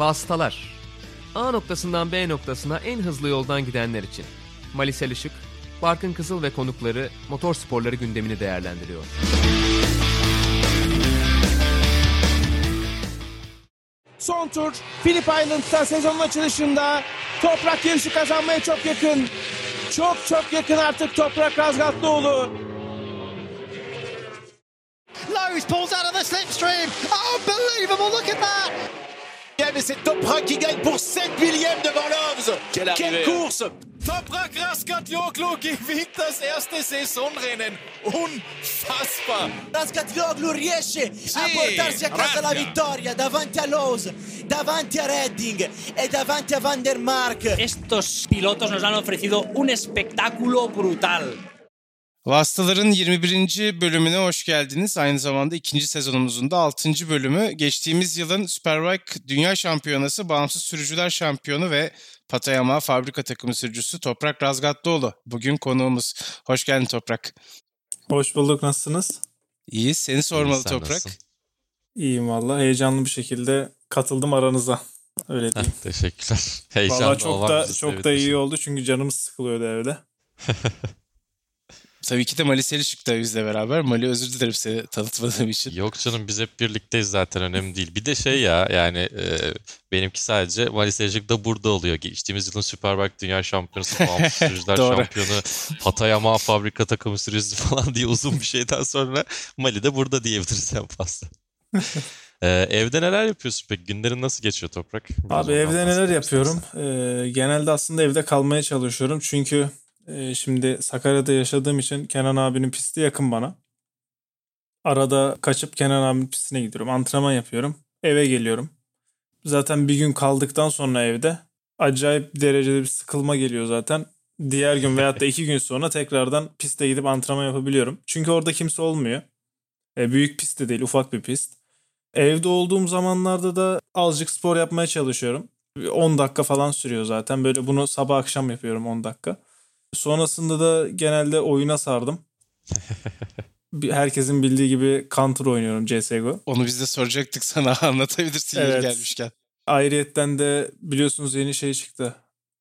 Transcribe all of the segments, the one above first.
Vasıtalar. A noktasından B noktasına en hızlı yoldan gidenler için. Malisel Işık, Barkın Kızıl ve konukları motor sporları gündemini değerlendiriyor. Son tur Phillip Island'da sezonun açılışında Toprak yarışı kazanmaya çok yakın. Çok çok yakın artık Toprak Razgatlıoğlu. Lowe's pulls out of the slipstream. Unbelievable, look at that. Et c'est Toprak qui gagne pour 7 millièmes devant Loves. Quelle Quelle arrivée. course Toprak Raskatlioglu gewinnt das erste Saisonrennen. Unfassbar. Rascatioglu riesce a portarsi a casa la vittoria davanti a Lowe's, davanti a Redding e davanti a Van der Mark. Estos pilotos nos han ofrecido un espectáculo brutal. Vasıtaların 21. bölümüne hoş geldiniz. Aynı zamanda ikinci sezonumuzun da 6. bölümü. Geçtiğimiz yılın Superbike Dünya Şampiyonası Bağımsız Sürücüler Şampiyonu ve Patayama Fabrika Takımı sürücüsü Toprak Razgatlıoğlu. Bugün konuğumuz. Hoş geldin Toprak. Hoş bulduk. Nasılsınız? İyi, seni sormalı sen Toprak. nasılsın? İyiyim valla. Heyecanlı bir şekilde katıldım aranıza. Öyle diyeyim. Teşekkürler. Heyecanlı Valla çok da çok da iyi oldu çünkü canımız sıkılıyordu evde. Tabii ki de Mali Selişik de bizle beraber. Mali özür dilerim seni tanıtmadığım için. Yok canım biz hep birlikteyiz zaten önemli değil. Bir de şey ya yani e, benimki sadece Malis Ejik da burada oluyor. Geçtiğimiz yılın Superbike Dünya Şampiyonası, Bağımsız Sürücüler. Şampiyonu, Patayama Fabrika Takımı Sürücüsü falan diye uzun bir şeyden sonra Mali de burada diyebiliriz en fazla. E, evde neler yapıyorsun peki? Günlerin nasıl geçiyor Toprak? Biraz Abi evde neler yapıyorum? Ee, genelde aslında evde kalmaya çalışıyorum. Çünkü e, şimdi Sakarya'da yaşadığım için Kenan abinin pisti yakın bana. Arada kaçıp Kenan abinin pistine gidiyorum. Antrenman yapıyorum. Eve geliyorum. Zaten bir gün kaldıktan sonra evde acayip derecede bir sıkılma geliyor zaten. Diğer gün veyahut da iki gün sonra tekrardan piste gidip antrenman yapabiliyorum. Çünkü orada kimse olmuyor. E, büyük pist de değil, ufak bir pist. Evde olduğum zamanlarda da azıcık spor yapmaya çalışıyorum. 10 dakika falan sürüyor zaten. Böyle bunu sabah akşam yapıyorum 10 dakika. Sonrasında da genelde oyuna sardım. Herkesin bildiği gibi Counter oynuyorum CSGO. Onu biz de soracaktık sana anlatabilirsin yeri Evet. gelmişken. Ayrıyetten de biliyorsunuz yeni şey çıktı.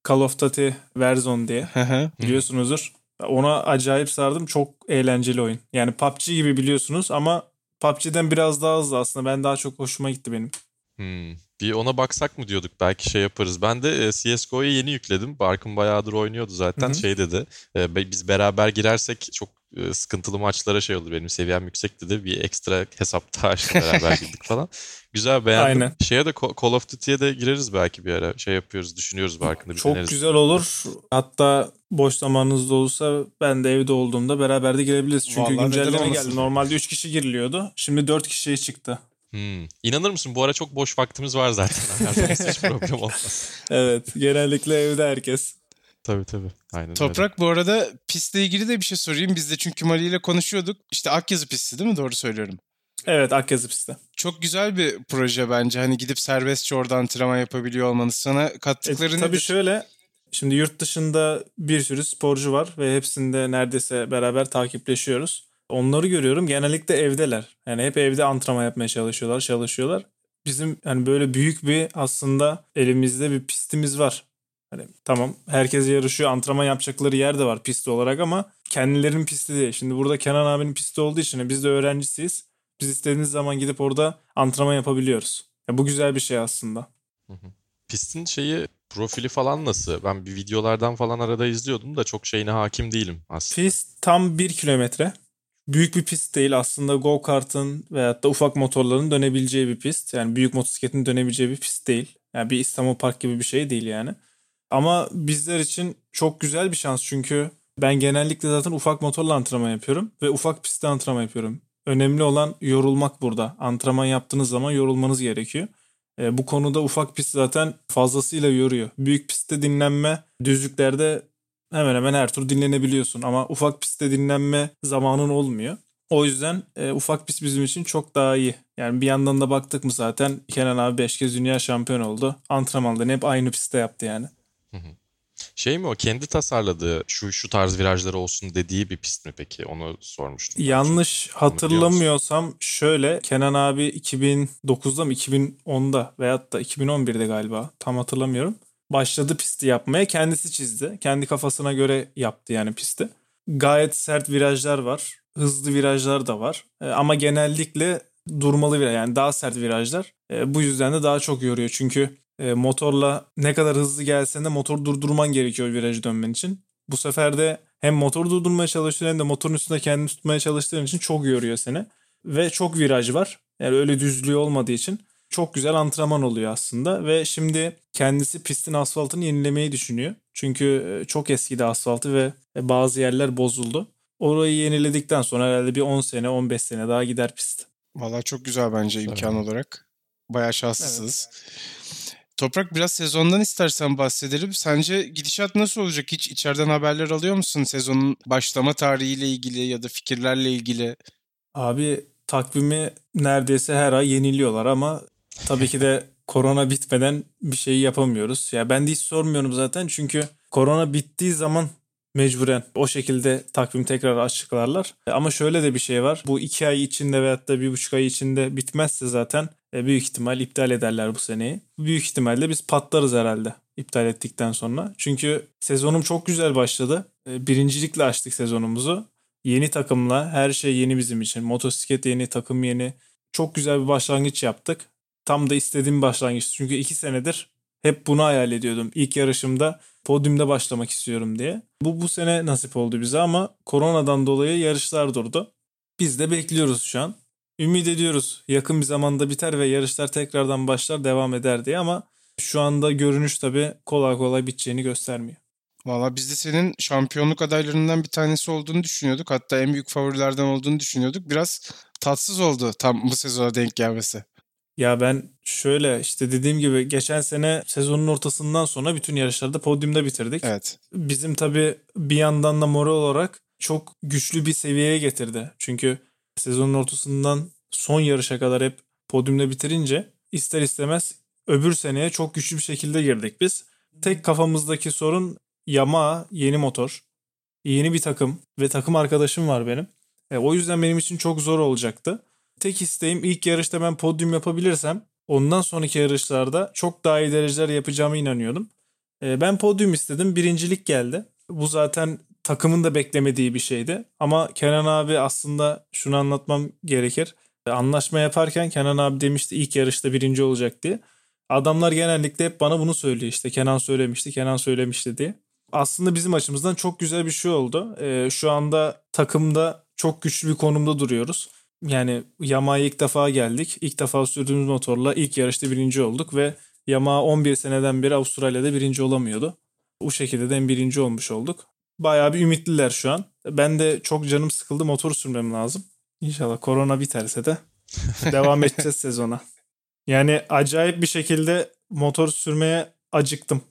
Call of Duty Warzone diye. Hı hı. Biliyorsunuzdur. Ona acayip sardım. Çok eğlenceli oyun. Yani PUBG gibi biliyorsunuz ama PUBG'den biraz daha hızlı aslında. Ben daha çok hoşuma gitti benim. Hmm. Bir ona baksak mı diyorduk belki şey yaparız. Ben de e, CSGO'yu yeni yükledim. Barkın bayağıdır oynuyordu zaten. Hı hı. Şey dedi. e, biz beraber girersek çok e, sıkıntılı maçlara şey olur. Benim seviyem yüksek dedi. Bir ekstra hesap daha açtım beraber girdik falan. Güzel beğendim. Aynen. Şeye de Call of Duty'ye de gireriz belki bir ara. Şey yapıyoruz, düşünüyoruz Barkın'da bir Çok deneriz. güzel olur. Hatta boş zamanınızda olursa ben de evde olduğumda beraber de girebiliriz. Çünkü Vallahi güncelleme geldi. Normalde 3 kişi giriliyordu. Şimdi 4 kişiye çıktı. Hmm. İnanır mısın? Bu ara çok boş vaktimiz var zaten. Her hiç problem olmaz. Evet. Genellikle evde herkes. Tabii tabii. Aynen öyle. Toprak bu arada pistle ilgili de bir şey sorayım. Biz de çünkü Mali ile konuşuyorduk. İşte Akyazı pisti değil mi? Doğru söylüyorum. Evet Akyazı pistte. Çok güzel bir proje bence. Hani gidip serbestçe orada antrenman yapabiliyor olmanız. Sana E, kattıkları tabii nedir? şöyle. Şimdi yurt dışında bir sürü sporcu var ve hepsinde neredeyse beraber takipleşiyoruz. Onları görüyorum. Genellikle evdeler. Yani hep evde antrenman yapmaya çalışıyorlar, çalışıyorlar. Bizim hani böyle büyük bir aslında elimizde bir pistimiz var. Hani tamam herkes yarışıyor, antrenman yapacakları yer de var pist olarak ama kendilerinin pisti değil. Şimdi burada Kenan abinin pisti olduğu için biz de öğrencisiyiz. Biz istediğiniz zaman gidip orada antrenman yapabiliyoruz. Ya bu güzel bir şey aslında. Pistin şeyi profili falan nasıl? Ben bir videolardan falan arada izliyordum da çok şeyine hakim değilim aslında. Pist tam 1 kilometre. Büyük bir pist değil aslında go kartın veyahut da ufak motorların dönebileceği bir pist. Yani büyük motosikletin dönebileceği bir pist değil. Yani bir İstanbul Park gibi bir şey değil yani. Ama bizler için çok güzel bir şans çünkü ben genellikle zaten ufak motorla antrenman yapıyorum ve ufak pistte antrenman yapıyorum. Önemli olan yorulmak burada. Antrenman yaptığınız zaman yorulmanız gerekiyor. E, bu konuda ufak pist zaten fazlasıyla yoruyor. Büyük pistte dinlenme, düzlüklerde hemen hemen her tur dinlenebiliyorsun ama ufak pistte dinlenme zamanın olmuyor. O yüzden e, ufak pist bizim için çok daha iyi. Yani bir yandan da baktık mı zaten Kenan abi 5 kez dünya şampiyon oldu. Antrenmanlarını hep aynı pistte yaptı yani. Şey mi o kendi tasarladığı şu şu tarz virajları olsun dediği bir pist mi peki? Onu sormuştum. Yanlış hatırlamıyorsam şöyle Kenan abi 2009'da mı 2010'da veyahut da 2011'de galiba tam hatırlamıyorum. Başladı pisti yapmaya kendisi çizdi. Kendi kafasına göre yaptı yani pisti. Gayet sert virajlar var. Hızlı virajlar da var. E, ama genellikle durmalı viraj yani daha sert virajlar. E, bu yüzden de daha çok yoruyor. Çünkü e, motorla ne kadar hızlı gelsen de motor durdurman gerekiyor virajı dönmen için. Bu sefer de hem motor durdurmaya çalıştığın hem de motorun üstünde kendini tutmaya çalıştığın için çok yoruyor seni. Ve çok viraj var. Yani öyle düzlüğü olmadığı için çok güzel antrenman oluyor aslında. Ve şimdi kendisi pistin asfaltını yenilemeyi düşünüyor. Çünkü çok eskidi asfaltı ve bazı yerler bozuldu. Orayı yeniledikten sonra herhalde bir 10 sene 15 sene daha gider pist. Valla çok güzel bence imkan olarak. Bayağı şanslısınız. Evet. Toprak biraz sezondan istersen bahsedelim. Sence gidişat nasıl olacak? Hiç içeriden haberler alıyor musun sezonun başlama tarihiyle ilgili ya da fikirlerle ilgili? Abi takvimi neredeyse her ay yeniliyorlar ama tabii ki de korona bitmeden bir şey yapamıyoruz. Ya ben de hiç sormuyorum zaten çünkü korona bittiği zaman mecburen o şekilde takvim tekrar açıklarlar. Ama şöyle de bir şey var. Bu iki ay içinde veyahut da bir buçuk ay içinde bitmezse zaten e, büyük ihtimal iptal ederler bu seneyi. Büyük ihtimalle biz patlarız herhalde iptal ettikten sonra. Çünkü sezonum çok güzel başladı. E, birincilikle açtık sezonumuzu. Yeni takımla her şey yeni bizim için. Motosiklet yeni, takım yeni. Çok güzel bir başlangıç yaptık. Tam da istediğim başlangıç. Çünkü iki senedir hep bunu hayal ediyordum. İlk yarışımda podyumda başlamak istiyorum diye. Bu bu sene nasip oldu bize ama koronadan dolayı yarışlar durdu. Biz de bekliyoruz şu an. Ümit ediyoruz yakın bir zamanda biter ve yarışlar tekrardan başlar devam eder diye ama şu anda görünüş tabii kolay kolay biteceğini göstermiyor. Valla biz de senin şampiyonluk adaylarından bir tanesi olduğunu düşünüyorduk. Hatta en büyük favorilerden olduğunu düşünüyorduk. Biraz tatsız oldu tam bu sezona denk gelmesi. Ya ben şöyle işte dediğim gibi geçen sene sezonun ortasından sonra bütün yarışlarda podyumda bitirdik. Evet. Bizim tabii bir yandan da moral olarak çok güçlü bir seviyeye getirdi. Çünkü sezonun ortasından son yarışa kadar hep podyumda bitirince ister istemez öbür seneye çok güçlü bir şekilde girdik biz. Tek kafamızdaki sorun Yamaha yeni motor, yeni bir takım ve takım arkadaşım var benim. E, o yüzden benim için çok zor olacaktı. Tek isteğim ilk yarışta ben podyum yapabilirsem ondan sonraki yarışlarda çok daha iyi dereceler yapacağımı inanıyordum. E, ben podyum istedim. Birincilik geldi. Bu zaten takımın da beklemediği bir şeydi. Ama Kenan abi aslında şunu anlatmam gerekir. E, anlaşma yaparken Kenan abi demişti ilk yarışta birinci olacak diye. Adamlar genellikle hep bana bunu söylüyor işte Kenan söylemişti, Kenan söylemişti diye. Aslında bizim açımızdan çok güzel bir şey oldu. Ee, şu anda takımda çok güçlü bir konumda duruyoruz. Yani Yamaha'ya ilk defa geldik. İlk defa sürdüğümüz motorla ilk yarışta birinci olduk ve Yamaha 11 seneden beri Avustralya'da birinci olamıyordu. Bu şekilde de birinci olmuş olduk. Bayağı bir ümitliler şu an. Ben de çok canım sıkıldı motor sürmem lazım. İnşallah korona biterse de devam edeceğiz sezona. Yani acayip bir şekilde motor sürmeye acıktım.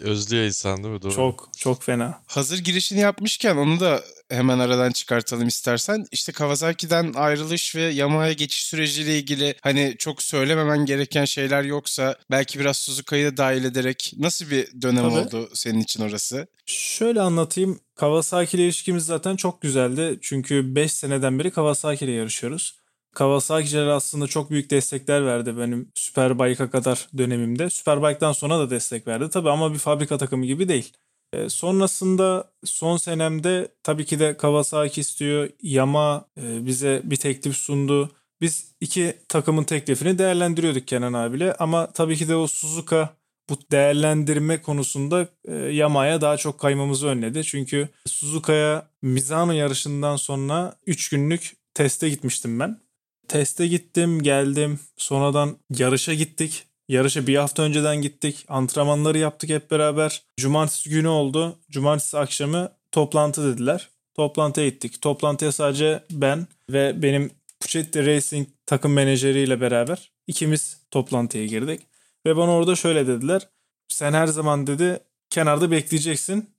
Özlüyor insan değil mi? Doğru. Çok çok fena. Hazır girişini yapmışken onu da hemen aradan çıkartalım istersen. İşte Kawasaki'den ayrılış ve Yamaha'ya geçiş süreciyle ilgili hani çok söylememen gereken şeyler yoksa belki biraz Suzuka'yı da dahil ederek nasıl bir dönem Tabii. oldu senin için orası? Şöyle anlatayım. Kawasaki ile ilişkimiz zaten çok güzeldi. Çünkü 5 seneden beri Kawasaki ile yarışıyoruz. Kawasaki'ler aslında çok büyük destekler verdi benim Superbike'a kadar dönemimde. Superbike'dan sonra da destek verdi tabii ama bir fabrika takımı gibi değil. E, sonrasında son senemde tabii ki de Kawasaki istiyor. Yama e, bize bir teklif sundu. Biz iki takımın teklifini değerlendiriyorduk Kenan abiyle ama tabii ki de o Suzuka bu değerlendirme konusunda e, Yamaha'ya daha çok kaymamızı önledi. Çünkü Suzuka'ya Mizano yarışından sonra 3 günlük teste gitmiştim ben. Teste gittim, geldim. Sonradan yarışa gittik. Yarışa bir hafta önceden gittik. Antrenmanları yaptık hep beraber. Cumartesi günü oldu. Cumartesi akşamı toplantı dediler. Toplantıya gittik. Toplantıya sadece ben ve benim Puchetti Racing takım menajeriyle beraber ikimiz toplantıya girdik. Ve bana orada şöyle dediler. Sen her zaman dedi kenarda bekleyeceksin.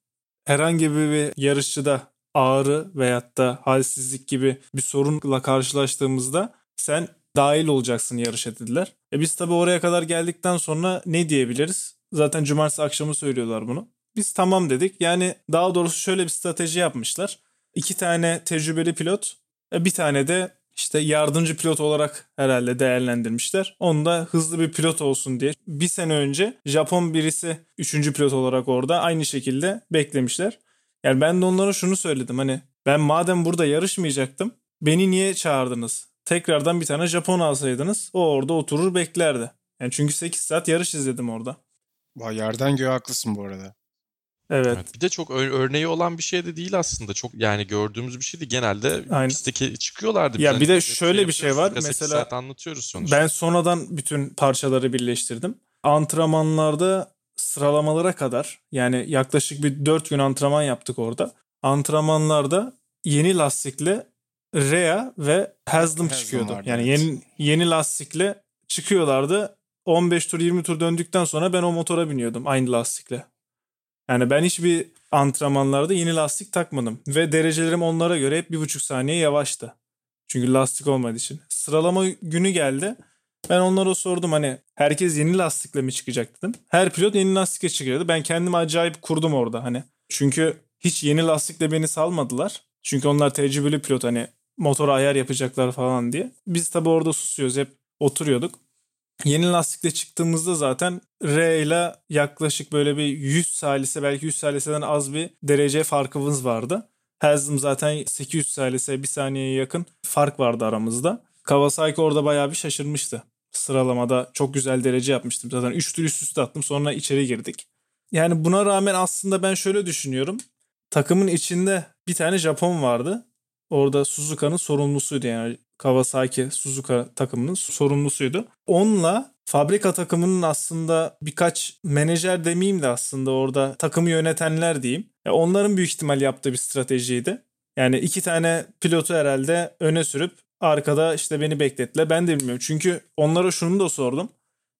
Herhangi bir yarışçıda ağrı veyahut da halsizlik gibi bir sorunla karşılaştığımızda sen dahil olacaksın yarışa dediler. E biz tabi oraya kadar geldikten sonra ne diyebiliriz? Zaten cumartesi akşamı söylüyorlar bunu. Biz tamam dedik. Yani daha doğrusu şöyle bir strateji yapmışlar. İki tane tecrübeli pilot, e, bir tane de işte yardımcı pilot olarak herhalde değerlendirmişler. Onu da hızlı bir pilot olsun diye. Bir sene önce Japon birisi üçüncü pilot olarak orada aynı şekilde beklemişler. Yani ben de onlara şunu söyledim hani ben madem burada yarışmayacaktım beni niye çağırdınız? Tekrardan bir tane Japon alsaydınız o orada oturur beklerdi. Yani çünkü 8 saat yarış izledim orada. Vay yerden göğe haklısın bu arada. Evet. Evet, Bir de çok örneği olan bir şey de değil aslında. Çok yani gördüğümüz bir şeydi. Genelde Aynen. pistteki çıkıyorlardı. Ya bir de şöyle bir şey var. Sekiz Mesela saat anlatıyoruz sonuçta. Ben sonradan bütün parçaları birleştirdim. Antrenmanlarda sıralamalara kadar yani yaklaşık bir 4 gün antrenman yaptık orada. Antrenmanlarda yeni lastikle Rea ve Haslam çıkıyordu. vardı, yani evet. yeni yeni lastikle çıkıyorlardı. 15 tur 20 tur döndükten sonra ben o motora biniyordum aynı lastikle. Yani ben hiçbir antrenmanlarda yeni lastik takmadım. Ve derecelerim onlara göre hep bir buçuk saniye yavaştı. Çünkü lastik olmadığı için. Sıralama günü geldi. Ben onlara sordum hani herkes yeni lastikle mi çıkacak dedim. Her pilot yeni lastikle çıkıyordu. Ben kendimi acayip kurdum orada hani. Çünkü hiç yeni lastikle beni salmadılar. Çünkü onlar tecrübeli pilot hani motora ayar yapacaklar falan diye. Biz tabi orada susuyoruz hep oturuyorduk. Yeni lastikle çıktığımızda zaten R ile yaklaşık böyle bir 100 salise belki 100 saliseden az bir derece farkımız vardı. Haslam zaten 800 salise bir saniyeye yakın fark vardı aramızda. Kawasaki orada bayağı bir şaşırmıştı. Sıralamada çok güzel derece yapmıştım. Zaten 3 tur üst üste attım sonra içeri girdik. Yani buna rağmen aslında ben şöyle düşünüyorum. Takımın içinde bir tane Japon vardı. Orada Suzuka'nın sorumlusuydu yani Kawasaki Suzuka takımının sorumlusuydu. Onunla fabrika takımının aslında birkaç menajer demeyeyim de aslında orada takımı yönetenler diyeyim. E, onların büyük ihtimal yaptığı bir stratejiydi. Yani iki tane pilotu herhalde öne sürüp arkada işte beni beklettiler. Ben de bilmiyorum. Çünkü onlara şunu da sordum.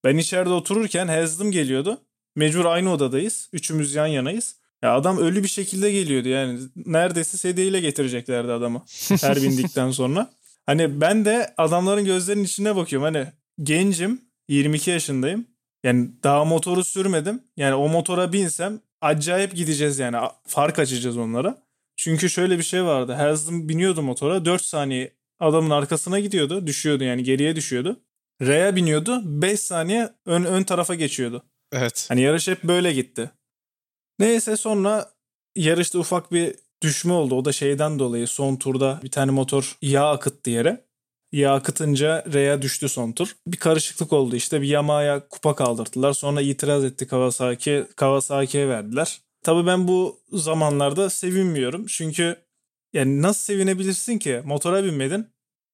Ben içeride otururken Haslam geliyordu. Mecbur aynı odadayız. Üçümüz yan yanayız. Ya adam ölü bir şekilde geliyordu yani. Neredeyse sedyeyle getireceklerdi adamı. Her bindikten sonra. Hani ben de adamların gözlerinin içine bakıyorum. Hani gencim, 22 yaşındayım. Yani daha motoru sürmedim. Yani o motora binsem acayip gideceğiz yani. Fark açacağız onlara. Çünkü şöyle bir şey vardı. Haslam biniyordu motora. 4 saniye adamın arkasına gidiyordu. Düşüyordu yani geriye düşüyordu. R'ye biniyordu. 5 saniye ön, ön tarafa geçiyordu. Evet. Hani yarış hep böyle gitti. Neyse sonra yarışta ufak bir düşme oldu. O da şeyden dolayı son turda bir tane motor yağ akıttı yere. Yağ akıtınca R'ye düştü son tur. Bir karışıklık oldu işte. Bir Yamaha'ya kupa kaldırdılar. Sonra itiraz etti Kawasaki. Kawasaki'ye verdiler. Tabii ben bu zamanlarda sevinmiyorum. Çünkü yani nasıl sevinebilirsin ki? Motora binmedin.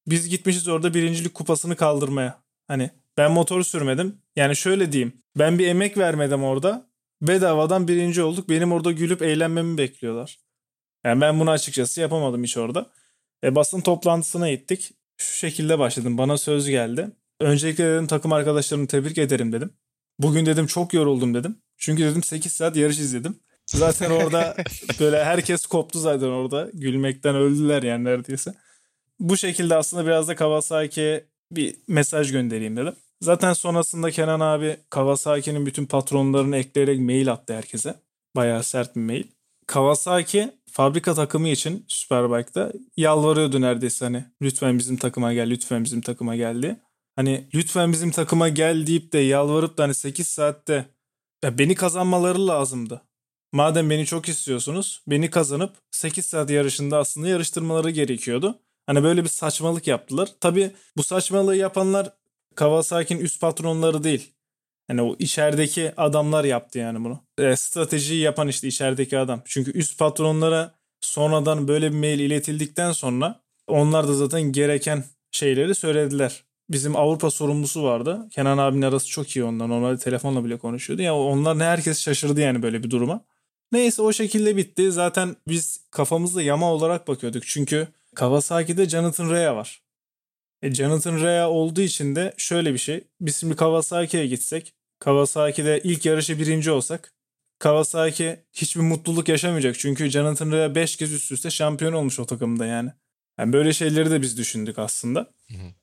Biz gitmişiz orada birincilik kupasını kaldırmaya. Hani ben motoru sürmedim. Yani şöyle diyeyim. Ben bir emek vermedim orada. Bedavadan birinci olduk. Benim orada gülüp eğlenmemi bekliyorlar. Yani ben bunu açıkçası yapamadım hiç orada. E, basın toplantısına gittik. Şu şekilde başladım. Bana söz geldi. Öncelikle dedim takım arkadaşlarımı tebrik ederim dedim. Bugün dedim çok yoruldum dedim. Çünkü dedim 8 saat yarış izledim. Zaten orada böyle herkes koptu zaten orada. Gülmekten öldüler yani neredeyse. Bu şekilde aslında biraz da Kawasaki'ye bir mesaj göndereyim dedim. Zaten sonrasında Kenan abi Kawasaki'nin bütün patronlarını ekleyerek mail attı herkese. Bayağı sert bir mail. Kawasaki fabrika takımı için Superbike'da yalvarıyordu neredeyse hani lütfen bizim takıma gel, lütfen bizim takıma gel diye. Hani lütfen bizim takıma gel deyip de yalvarıp da hani 8 saatte ya beni kazanmaları lazımdı. Madem beni çok istiyorsunuz beni kazanıp 8 saat yarışında aslında yarıştırmaları gerekiyordu. Hani böyle bir saçmalık yaptılar. Tabii bu saçmalığı yapanlar Kawasaki'nin üst patronları değil. Hani o içerideki adamlar yaptı yani bunu. E, stratejiyi yapan işte içerideki adam. Çünkü üst patronlara sonradan böyle bir mail iletildikten sonra onlar da zaten gereken şeyleri söylediler. Bizim Avrupa sorumlusu vardı. Kenan abinin arası çok iyi ondan. Onlar telefonla bile konuşuyordu. Ya onlar ne herkes şaşırdı yani böyle bir duruma. Neyse o şekilde bitti. Zaten biz kafamızda yama olarak bakıyorduk. Çünkü Kawasaki'de Jonathan Rea var. E, Jonathan Rea olduğu için de şöyle bir şey. Biz şimdi Kawasaki'ye gitsek, Kawasaki'de ilk yarışı birinci olsak, Kawasaki hiçbir mutluluk yaşamayacak. Çünkü Jonathan Rea 5 kez üst üste şampiyon olmuş o takımda yani. Yani böyle şeyleri de biz düşündük aslında.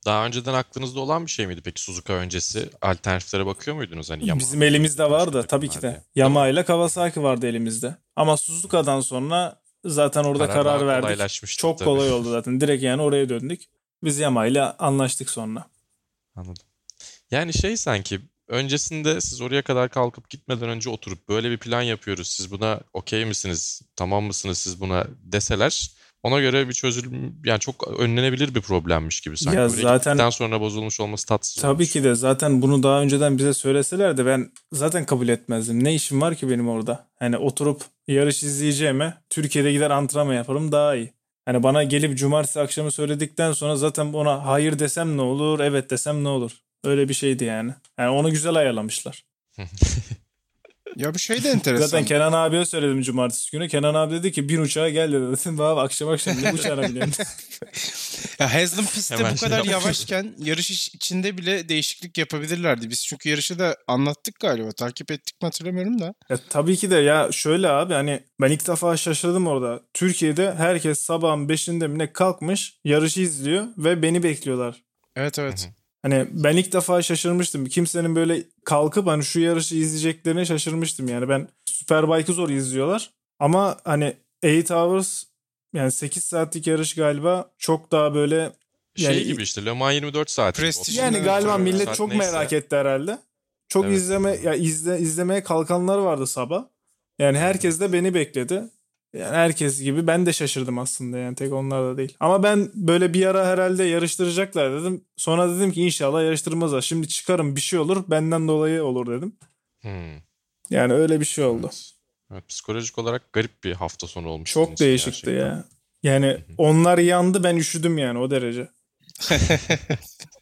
Daha önceden aklınızda olan bir şey miydi peki Suzuka öncesi? Alternatiflere bakıyor muydunuz? Hani Yamaha Bizim elimizde var da başka tabii ki de. Yamaha ile Kawasaki vardı elimizde. Ama Suzuka'dan sonra zaten orada Karar karar, verdik. Çok tabii. kolay oldu zaten. Direkt yani oraya döndük. Biz Yamaha ile anlaştık sonra. Anladım. Yani şey sanki öncesinde siz oraya kadar kalkıp gitmeden önce oturup böyle bir plan yapıyoruz. Siz buna okey misiniz? Tamam mısınız siz buna deseler ona göre bir çözülüm yani çok önlenebilir bir problemmiş gibi sanki. Ya Oraya zaten- sonra bozulmuş olması tatsız Tabii olmuş. ki de zaten bunu daha önceden bize söyleseler de ben zaten kabul etmezdim. Ne işim var ki benim orada? Hani oturup yarış izleyeceğime Türkiye'de gider antrenman yaparım daha iyi. Hani bana gelip cumartesi akşamı söyledikten sonra zaten ona hayır desem ne olur, evet desem ne olur. Öyle bir şeydi yani. Yani onu güzel ayarlamışlar. Ya bu şey de enteresan. Zaten Kenan abiye söyledim cumartesi günü. Kenan abi dedi ki bir uçağa gel dedi. Dedim abi akşam akşam ne uçağına biniyorsun? Ya Haslam pistte Hemen bu kadar yavaşken yarış içinde bile değişiklik yapabilirlerdi. Biz çünkü yarışı da anlattık galiba. Takip ettik mi hatırlamıyorum da. Ya tabii ki de ya şöyle abi hani ben ilk defa şaşırdım orada. Türkiye'de herkes sabahın 5'inde mi ne kalkmış yarışı izliyor ve beni bekliyorlar. Evet evet. Hani ben ilk defa şaşırmıştım. Kimsenin böyle kalkıp hani şu yarışı izleyeceklerine şaşırmıştım. Yani ben Superbike'ı zor izliyorlar. Ama hani 8 Hours yani 8 saatlik yarış galiba çok daha böyle Şey yani- gibi işte Le Mans 24 saat. Prestij. yani galiba millet Saat çok neyse. merak etti herhalde. Çok Evet. izleme ya izle izlemeye kalkanlar vardı sabah. Yani herkes de beni bekledi. Yani herkes gibi ben de şaşırdım aslında yani tek onlar da değil. Ama ben böyle bir ara herhalde yarıştıracaklar dedim. Sonra dedim ki inşallah yarıştırmazlar. Şimdi çıkarım bir şey olur benden dolayı olur dedim. Hmm. Yani öyle bir şey oldu. Evet. Evet, psikolojik olarak garip bir hafta sonu olmuş. Çok değişikti gerçekten. ya. Yani onlar yandı ben üşüdüm yani o derece.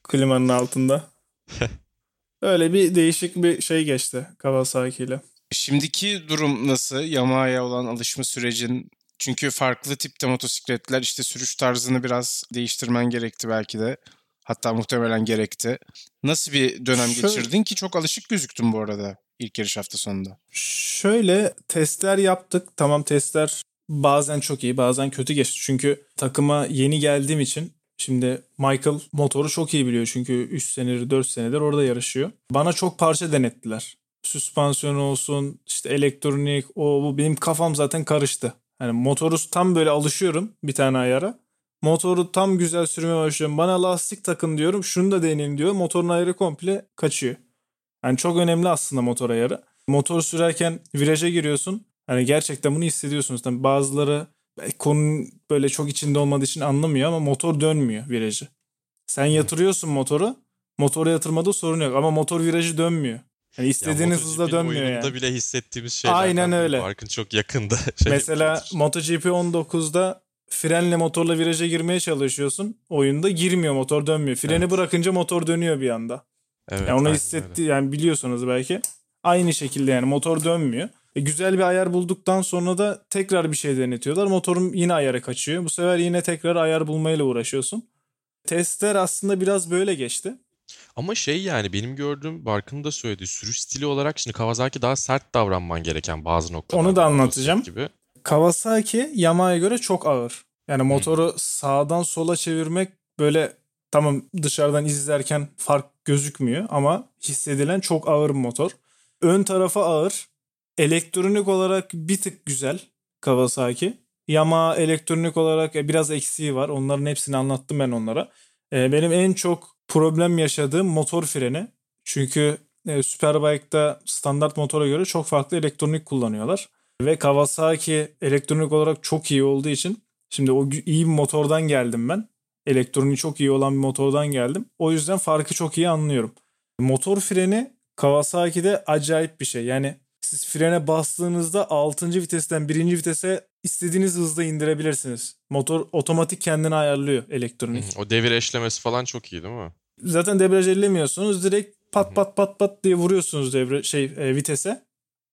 Klimanın altında. Öyle bir değişik bir şey geçti Kawasaki ile. Şimdiki durum nasıl? Yamaha'ya olan alışma sürecin çünkü farklı tipte motosikletler işte sürüş tarzını biraz değiştirmen gerekti belki de. Hatta muhtemelen gerekti. Nasıl bir dönem Şöyle- geçirdin ki çok alışık gözüktün bu arada ilk yarış hafta sonunda. Şöyle testler yaptık. Tamam testler bazen çok iyi bazen kötü geçti. Çünkü takıma yeni geldiğim için şimdi Michael motoru çok iyi biliyor. Çünkü 3 senedir 4 senedir orada yarışıyor. Bana çok parça denettiler. Süspansiyon olsun işte elektronik o bu benim kafam zaten karıştı. Hani motoru tam böyle alışıyorum bir tane ayara. Motoru tam güzel sürmeye başlıyorum. Bana lastik takın diyorum. Şunu da deneyin diyor. Motorun ayarı komple kaçıyor. Yani çok önemli aslında motor ayarı. Motor sürerken viraja giriyorsun. Hani gerçekten bunu hissediyorsunuz. Tabii bazıları konunun böyle çok içinde olmadığı için anlamıyor ama motor dönmüyor virajı. Sen yatırıyorsun motoru. Motora yatırmada sorun yok ama motor virajı dönmüyor. Yani Ya istediğiniz hızla MotoGP'nin dönmüyor yani. bile hissettiğimiz şeyler. Aynen öyle. Farkın çok yakında. Şey Mesela. MotoGP 19'da frenle motorla viraja girmeye çalışıyorsun. Oyunda girmiyor motor dönmüyor. Freni Evet. bırakınca motor dönüyor bir anda. Evet, Yani onu hissetti öyle. yani biliyorsunuz belki. Aynı şekilde yani motor dönmüyor. E, güzel bir ayar bulduktan sonra da tekrar bir şey denetiyorlar. Motorun yine ayarı kaçıyor. Bu sefer yine tekrar ayar bulmayla uğraşıyorsun. Testler aslında biraz böyle geçti. Ama şey yani benim gördüğüm Barkın da söylediği sürüş stili olarak şimdi Kawasaki daha sert davranman gereken bazı noktalar. Onu da anlatacağım. Gibi. Kawasaki Yamaha'ya göre çok ağır. Yani motoru sağdan sola çevirmek böyle tamam dışarıdan izlerken fark gözükmüyor ama hissedilen çok ağır bir motor. Ön tarafa ağır. Elektronik olarak bir tık güzel Kawasaki. Yamaha elektronik olarak e, biraz eksiği var. Onların hepsini anlattım ben onlara. E, Benim en çok problem yaşadığım motor freni. Çünkü e, Superbike'da standart motora göre çok farklı elektronik kullanıyorlar. Ve Kawasaki elektronik olarak çok iyi olduğu için şimdi o iyi bir motordan geldim ben. Elektroniği çok iyi olan bir motordan geldim. O yüzden farkı çok iyi anlıyorum. Motor freni Kawasaki'de acayip bir şey. Yani siz frene bastığınızda 6. vitesten 1. vitese istediğiniz hızda indirebilirsiniz. Motor otomatik kendini ayarlıyor elektronik. O devir eşlemesi falan çok iyi değil mi? Zaten debriyaj ellemiyorsunuz. Direkt pat pat pat pat diye vuruyorsunuz devre şey e, vitese.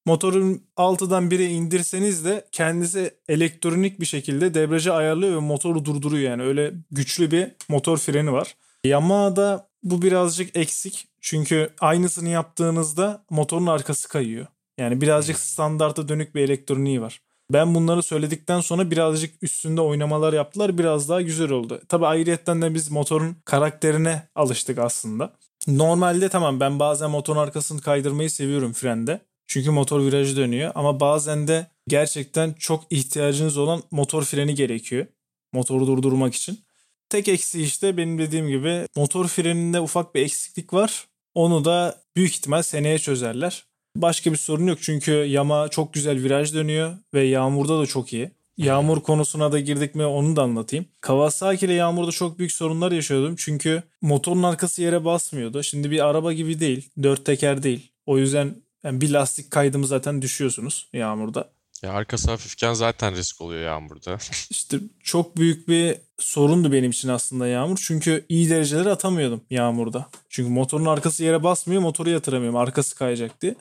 Motorun 6'dan 1'e indirseniz de kendisi elektronik bir şekilde debriyajı ayarlıyor ve motoru durduruyor yani. Öyle güçlü bir motor freni var. Yamaha'da bu birazcık eksik. Çünkü aynısını yaptığınızda motorun arkası kayıyor. Yani birazcık standarta dönük bir elektroniği var. Ben bunları söyledikten sonra birazcık üstünde oynamalar yaptılar. Biraz daha güzel oldu. Tabi ayrıyetten de biz motorun karakterine alıştık aslında. Normalde tamam ben bazen motorun arkasını kaydırmayı seviyorum frende. Çünkü motor virajı dönüyor ama bazen de gerçekten çok ihtiyacınız olan motor freni gerekiyor. Motoru durdurmak için. Tek eksi işte benim dediğim gibi motor freninde ufak bir eksiklik var. Onu da büyük ihtimal seneye çözerler. Başka bir sorun yok çünkü Yama çok güzel viraj dönüyor ve yağmurda da çok iyi. Yağmur konusuna da girdik mi onu da anlatayım. Kawasaki ile yağmurda çok büyük sorunlar yaşıyordum. Çünkü motorun arkası yere basmıyordu. Şimdi bir araba gibi değil. Dört teker değil. O yüzden yani bir lastik kaydımı zaten düşüyorsunuz yağmurda. Ya arkası hafifken zaten risk oluyor yağmurda. İşte çok büyük bir sorundu benim için aslında yağmur. Çünkü iyi dereceleri atamıyordum yağmurda. Çünkü motorun arkası yere basmıyor motoru yatıramıyorum arkası kayacak diye.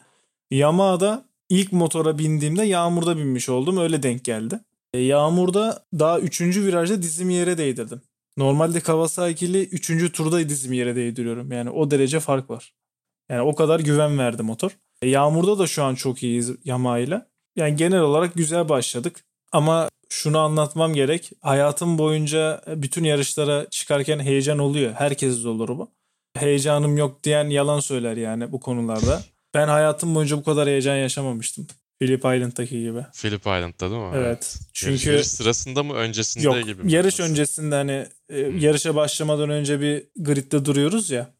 Yamaha'da ilk motora bindiğimde yağmurda binmiş oldum öyle denk geldi. E, yağmurda daha 3. virajda dizimi yere değdirdim. Normalde Kawasaki'li 3. turda dizimi yere değdiriyorum. Yani o derece fark var. Yani o kadar güven verdi motor. E, yağmurda da şu an çok iyiyiz Yamaha ile. Yani genel olarak güzel başladık. Ama şunu anlatmam gerek. Hayatım boyunca bütün yarışlara çıkarken heyecan oluyor. Herkes olur bu. Heyecanım yok diyen yalan söyler yani bu konularda. Ben hayatım boyunca bu kadar heyecan yaşamamıştım. Phillip Island'daki gibi. Phillip Island'da değil mi? Evet. Çünkü yarış sırasında mı öncesinde yok, gibi mi? Yarış öncesinde hani e, yarışa başlamadan önce bir gridde duruyoruz ya.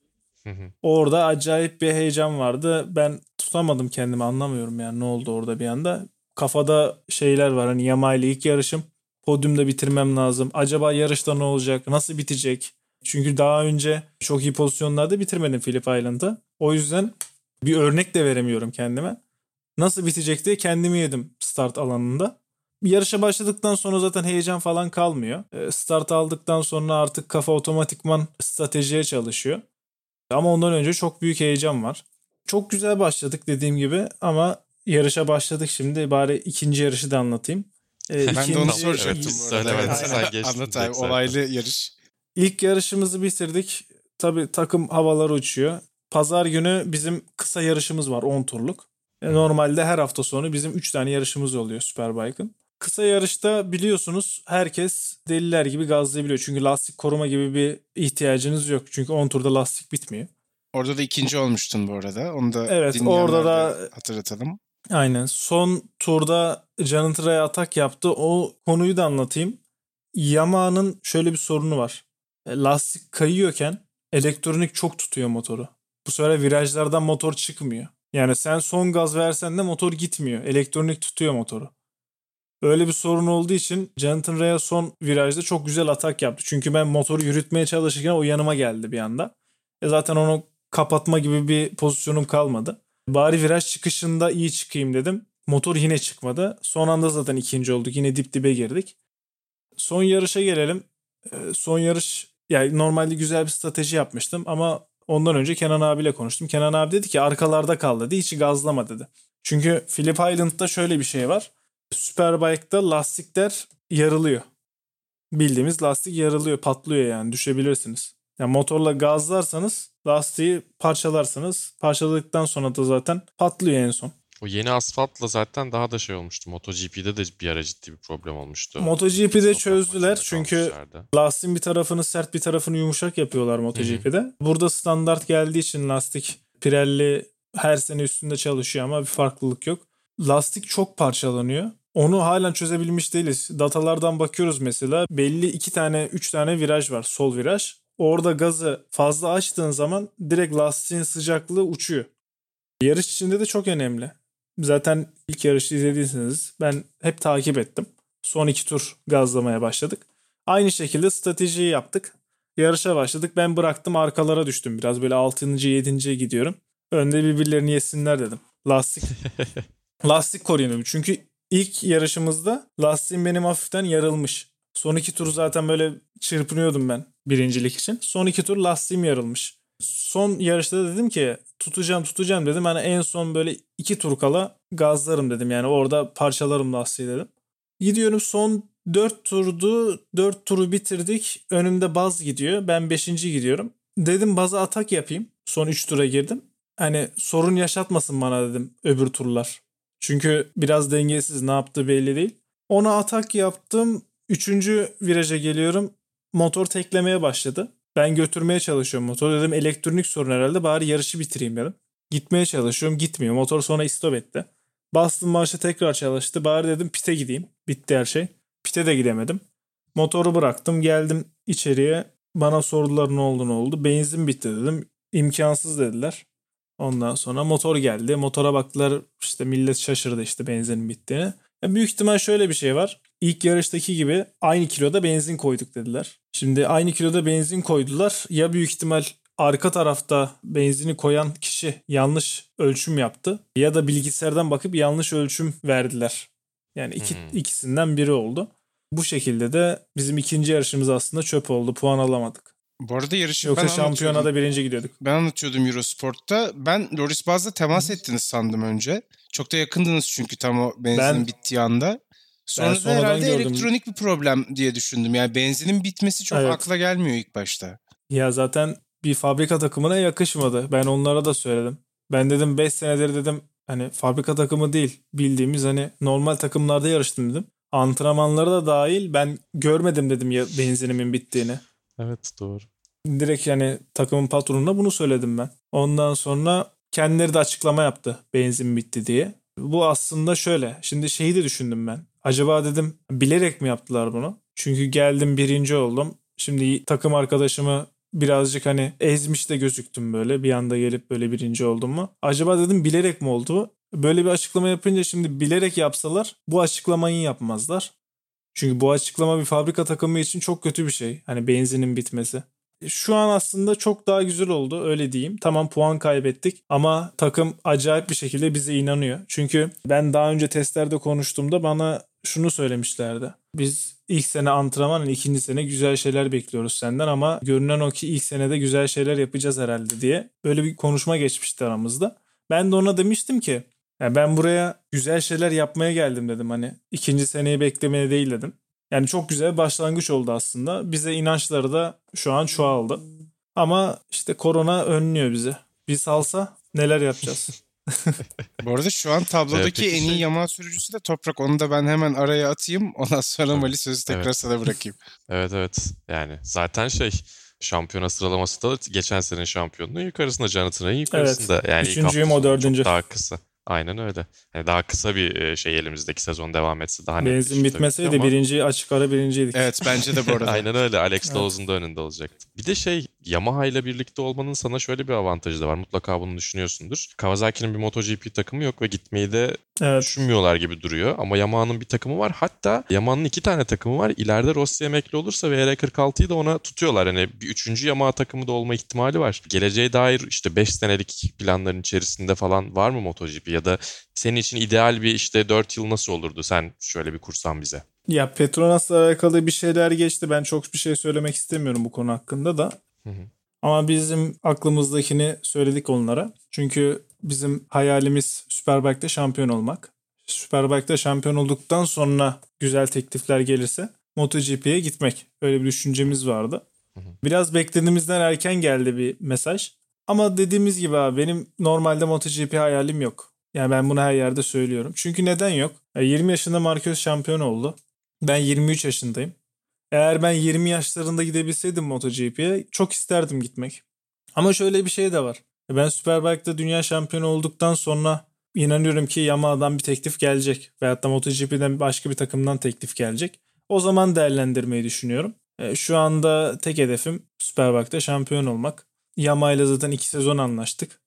Orada acayip bir heyecan vardı. Ben tutamadım kendimi anlamıyorum yani ne oldu orada bir anda. Kafada şeyler var hani ile ilk yarışım. Podyumda bitirmem lazım. Acaba yarışta ne olacak? Nasıl bitecek? Çünkü daha önce çok iyi pozisyonlarda bitirmedim Phillip Island'ı. O yüzden bir örnek de veremiyorum kendime. Nasıl bitecek diye kendimi yedim start alanında. Yarışa başladıktan sonra zaten heyecan falan kalmıyor. E, start aldıktan sonra artık kafa otomatikman stratejiye çalışıyor. Ama ondan önce çok büyük heyecan var. Çok güzel başladık dediğim gibi ama yarışa başladık şimdi. Bari ikinci yarışı da anlatayım. Ee, ben de onu soracaktım. Evet, söyle, evet, sen geçtin Anlat abi olaylı yarış. İlk yarışımızı bitirdik. Tabii takım havalar uçuyor. Pazar günü bizim kısa yarışımız var 10 turluk. E, normalde her hafta sonu bizim 3 tane yarışımız oluyor Superbike'ın. Kısa yarışta biliyorsunuz herkes deliler gibi gazlayabiliyor. Çünkü lastik koruma gibi bir ihtiyacınız yok. Çünkü 10 turda lastik bitmiyor. Orada da ikinci olmuştun bu arada. Onu da evet, orada da hatırlatalım. Aynen. Son turda Janitre'ye atak yaptı. O konuyu da anlatayım. Yamaha'nın şöyle bir sorunu var. E, lastik kayıyorken elektronik çok tutuyor motoru. Bu sefer virajlardan motor çıkmıyor. Yani sen son gaz versen de motor gitmiyor. Elektronik tutuyor motoru. Öyle bir sorun olduğu için Jonathan Rea son virajda çok güzel atak yaptı. Çünkü ben motoru yürütmeye çalışırken o yanıma geldi bir anda. E zaten onu kapatma gibi bir pozisyonum kalmadı. Bari viraj çıkışında iyi çıkayım dedim. Motor yine çıkmadı. Son anda zaten ikinci olduk. Yine dip dibe girdik. Son yarışa gelelim. Son yarış yani normalde güzel bir strateji yapmıştım ama ondan önce Kenan abiyle konuştum. Kenan abi dedi ki arkalarda kal dedi. Hiç gazlama dedi. Çünkü Phillip Island'da şöyle bir şey var. Superbike'da lastikler yarılıyor. Bildiğimiz lastik yarılıyor, patlıyor yani düşebilirsiniz. Yani motorla gazlarsanız lastiği parçalarsınız. Parçaladıktan sonra da zaten patlıyor en son. O yeni asfaltla zaten daha da şey olmuştu. MotoGP'de de bir ara ciddi bir problem olmuştu. MotoGP'de çözdüler çünkü lastiğin bir tarafını sert bir tarafını yumuşak yapıyorlar MotoGP'de. Hı-hı. Burada standart geldiği için lastik Pirelli her sene üstünde çalışıyor ama bir farklılık yok. Lastik çok parçalanıyor. Onu halen çözebilmiş değiliz. Datalardan bakıyoruz mesela. Belli iki tane, üç tane viraj var. Sol viraj. Orada gazı fazla açtığın zaman direkt lastiğin sıcaklığı uçuyor. Yarış içinde de çok önemli. Zaten ilk yarışı izlediyseniz ben hep takip ettim. Son iki tur gazlamaya başladık. Aynı şekilde stratejiyi yaptık. Yarışa başladık. Ben bıraktım arkalara düştüm. Biraz böyle 6. 7. gidiyorum. Önde birbirlerini yesinler dedim. Lastik lastik koruyalım. Çünkü ilk yarışımızda lastiğim benim hafiften yarılmış. Son iki tur zaten böyle çırpınıyordum ben birincilik için. Son iki tur lastiğim yarılmış. Son yarışta da dedim ki tutacağım tutacağım dedim. Hani en son böyle iki tur kala gazlarım dedim. Yani orada parçalarım lastiği dedim. Gidiyorum son 4 turdu. 4 turu bitirdik. Önümde baz gidiyor. Ben 5. gidiyorum. Dedim baza atak yapayım. Son 3 tura girdim. Hani sorun yaşatmasın bana dedim öbür turlar. Çünkü biraz dengesiz ne yaptığı belli değil. Ona atak yaptım. Üçüncü viraja geliyorum. Motor teklemeye başladı. Ben götürmeye çalışıyorum motoru. Dedim elektronik sorun herhalde bari yarışı bitireyim dedim. Gitmeye çalışıyorum gitmiyor. Motor sonra istop etti. Bastım marşı tekrar çalıştı. Bari dedim pite gideyim. Bitti her şey. Pite de gidemedim. Motoru bıraktım geldim içeriye. Bana sordular ne oldu ne oldu. Benzin bitti dedim. İmkansız dediler. Ondan sonra motor geldi. Motora baktılar işte millet şaşırdı işte benzinin bittiğini. Ya büyük ihtimal şöyle bir şey var. İlk yarıştaki gibi aynı kiloda benzin koyduk dediler. Şimdi aynı kiloda benzin koydular. Ya büyük ihtimal arka tarafta benzini koyan kişi yanlış ölçüm yaptı ya da bilgisayardan bakıp yanlış ölçüm verdiler. Yani iki, hmm. ikisinden biri oldu. Bu şekilde de bizim ikinci yarışımız aslında çöp oldu. Puan alamadık. Bu arada yarışı Yoksa ben şampiyonada birinci gidiyorduk. Ben anlatıyordum Eurosport'ta. Ben Loris Baz'la temas ettiniz sandım önce. Çok da yakındınız çünkü tam o benzinin ben, bittiği anda. Sonra ben da herhalde gördüm. elektronik bir problem diye düşündüm. Yani benzinin bitmesi çok evet. akla gelmiyor ilk başta. Ya zaten bir fabrika takımına yakışmadı. Ben onlara da söyledim. Ben dedim 5 senedir dedim hani fabrika takımı değil bildiğimiz hani normal takımlarda yarıştım dedim. Antrenmanları da dahil ben görmedim dedim ya benzinimin bittiğini. Evet doğru. Direkt yani takımın patronuna bunu söyledim ben. Ondan sonra kendileri de açıklama yaptı benzin bitti diye. Bu aslında şöyle. Şimdi şeyi de düşündüm ben. Acaba dedim bilerek mi yaptılar bunu? Çünkü geldim birinci oldum. Şimdi takım arkadaşımı birazcık hani ezmiş de gözüktüm böyle. Bir anda gelip böyle birinci oldum mu? Acaba dedim bilerek mi oldu? Böyle bir açıklama yapınca şimdi bilerek yapsalar bu açıklamayı yapmazlar. Çünkü bu açıklama bir fabrika takımı için çok kötü bir şey. Hani benzinin bitmesi. Şu an aslında çok daha güzel oldu öyle diyeyim. Tamam puan kaybettik ama takım acayip bir şekilde bize inanıyor. Çünkü ben daha önce testlerde konuştuğumda bana şunu söylemişlerdi. Biz ilk sene antrenman, ikinci sene güzel şeyler bekliyoruz senden ama görünen o ki ilk senede güzel şeyler yapacağız herhalde diye. Böyle bir konuşma geçmişti aramızda. Ben de ona demiştim ki yani ben buraya güzel şeyler yapmaya geldim dedim hani ikinci seneyi beklemeye değil dedim. Yani çok güzel bir başlangıç oldu aslında. Bize inançları da şu an çoğaldı. Ama işte korona önlüyor bizi. Bir salsa neler yapacağız? Bu arada şu an tablodaki evet, en iyi şey... Yaman sürücüsü de Toprak. Onu da ben hemen araya atayım. Ondan sonra Mali sözü tekrar evet. sana bırakayım. evet evet. Yani zaten şey şampiyona sıralaması da geçen senenin şampiyonluğu yukarısında Jonathan Ray'in yukarısında. Evet. Yani Üçüncüyüm o dördüncü. Daha kısa. Aynen öyle. Yani daha kısa bir şey elimizdeki sezon devam etse daha net. Benzin bitmeseydi ama... birinci açık ara birinciydik. Evet bence de bu arada. Aynen öyle. Alex evet. da önünde olacaktı. Bir de şey Yamaha ile birlikte olmanın sana şöyle bir avantajı da var. Mutlaka bunu düşünüyorsundur. Kawasaki'nin bir MotoGP takımı yok ve gitmeyi de evet. düşünmüyorlar gibi duruyor. Ama Yamaha'nın bir takımı var. Hatta Yamaha'nın iki tane takımı var. İleride Rossi emekli olursa VR46'yı da ona tutuyorlar. Hani bir üçüncü Yamaha takımı da olma ihtimali var. Geleceğe dair işte 5 senelik planların içerisinde falan var mı MotoGP? Ya da senin için ideal bir işte 4 yıl nasıl olurdu? Sen şöyle bir kursan bize. Ya Petronas'la alakalı bir şeyler geçti. Ben çok bir şey söylemek istemiyorum bu konu hakkında da. Hı hı. Ama bizim aklımızdakini söyledik onlara. Çünkü bizim hayalimiz Superbike'de şampiyon olmak. Superbike'de şampiyon olduktan sonra güzel teklifler gelirse MotoGP'ye gitmek. Öyle bir düşüncemiz vardı. Biraz beklediğimizden erken geldi bir mesaj. Ama dediğimiz gibi abi benim normalde MotoGP hayalim yok. Yani ben bunu her yerde söylüyorum. Çünkü neden yok? 20 yaşında Marquez şampiyon oldu. Ben 23 yaşındayım. Eğer ben 20 yaşlarında gidebilseydim MotoGP'ye çok isterdim gitmek. Ama şöyle bir şey de var. Ben Superbike'da dünya şampiyonu olduktan sonra inanıyorum ki Yamaha'dan bir teklif gelecek. Veyahut da MotoGP'den başka bir takımdan teklif gelecek. O zaman değerlendirmeyi düşünüyorum. E, şu anda tek hedefim Superbike'da şampiyon olmak. Yamaha ile zaten iki sezon anlaştık.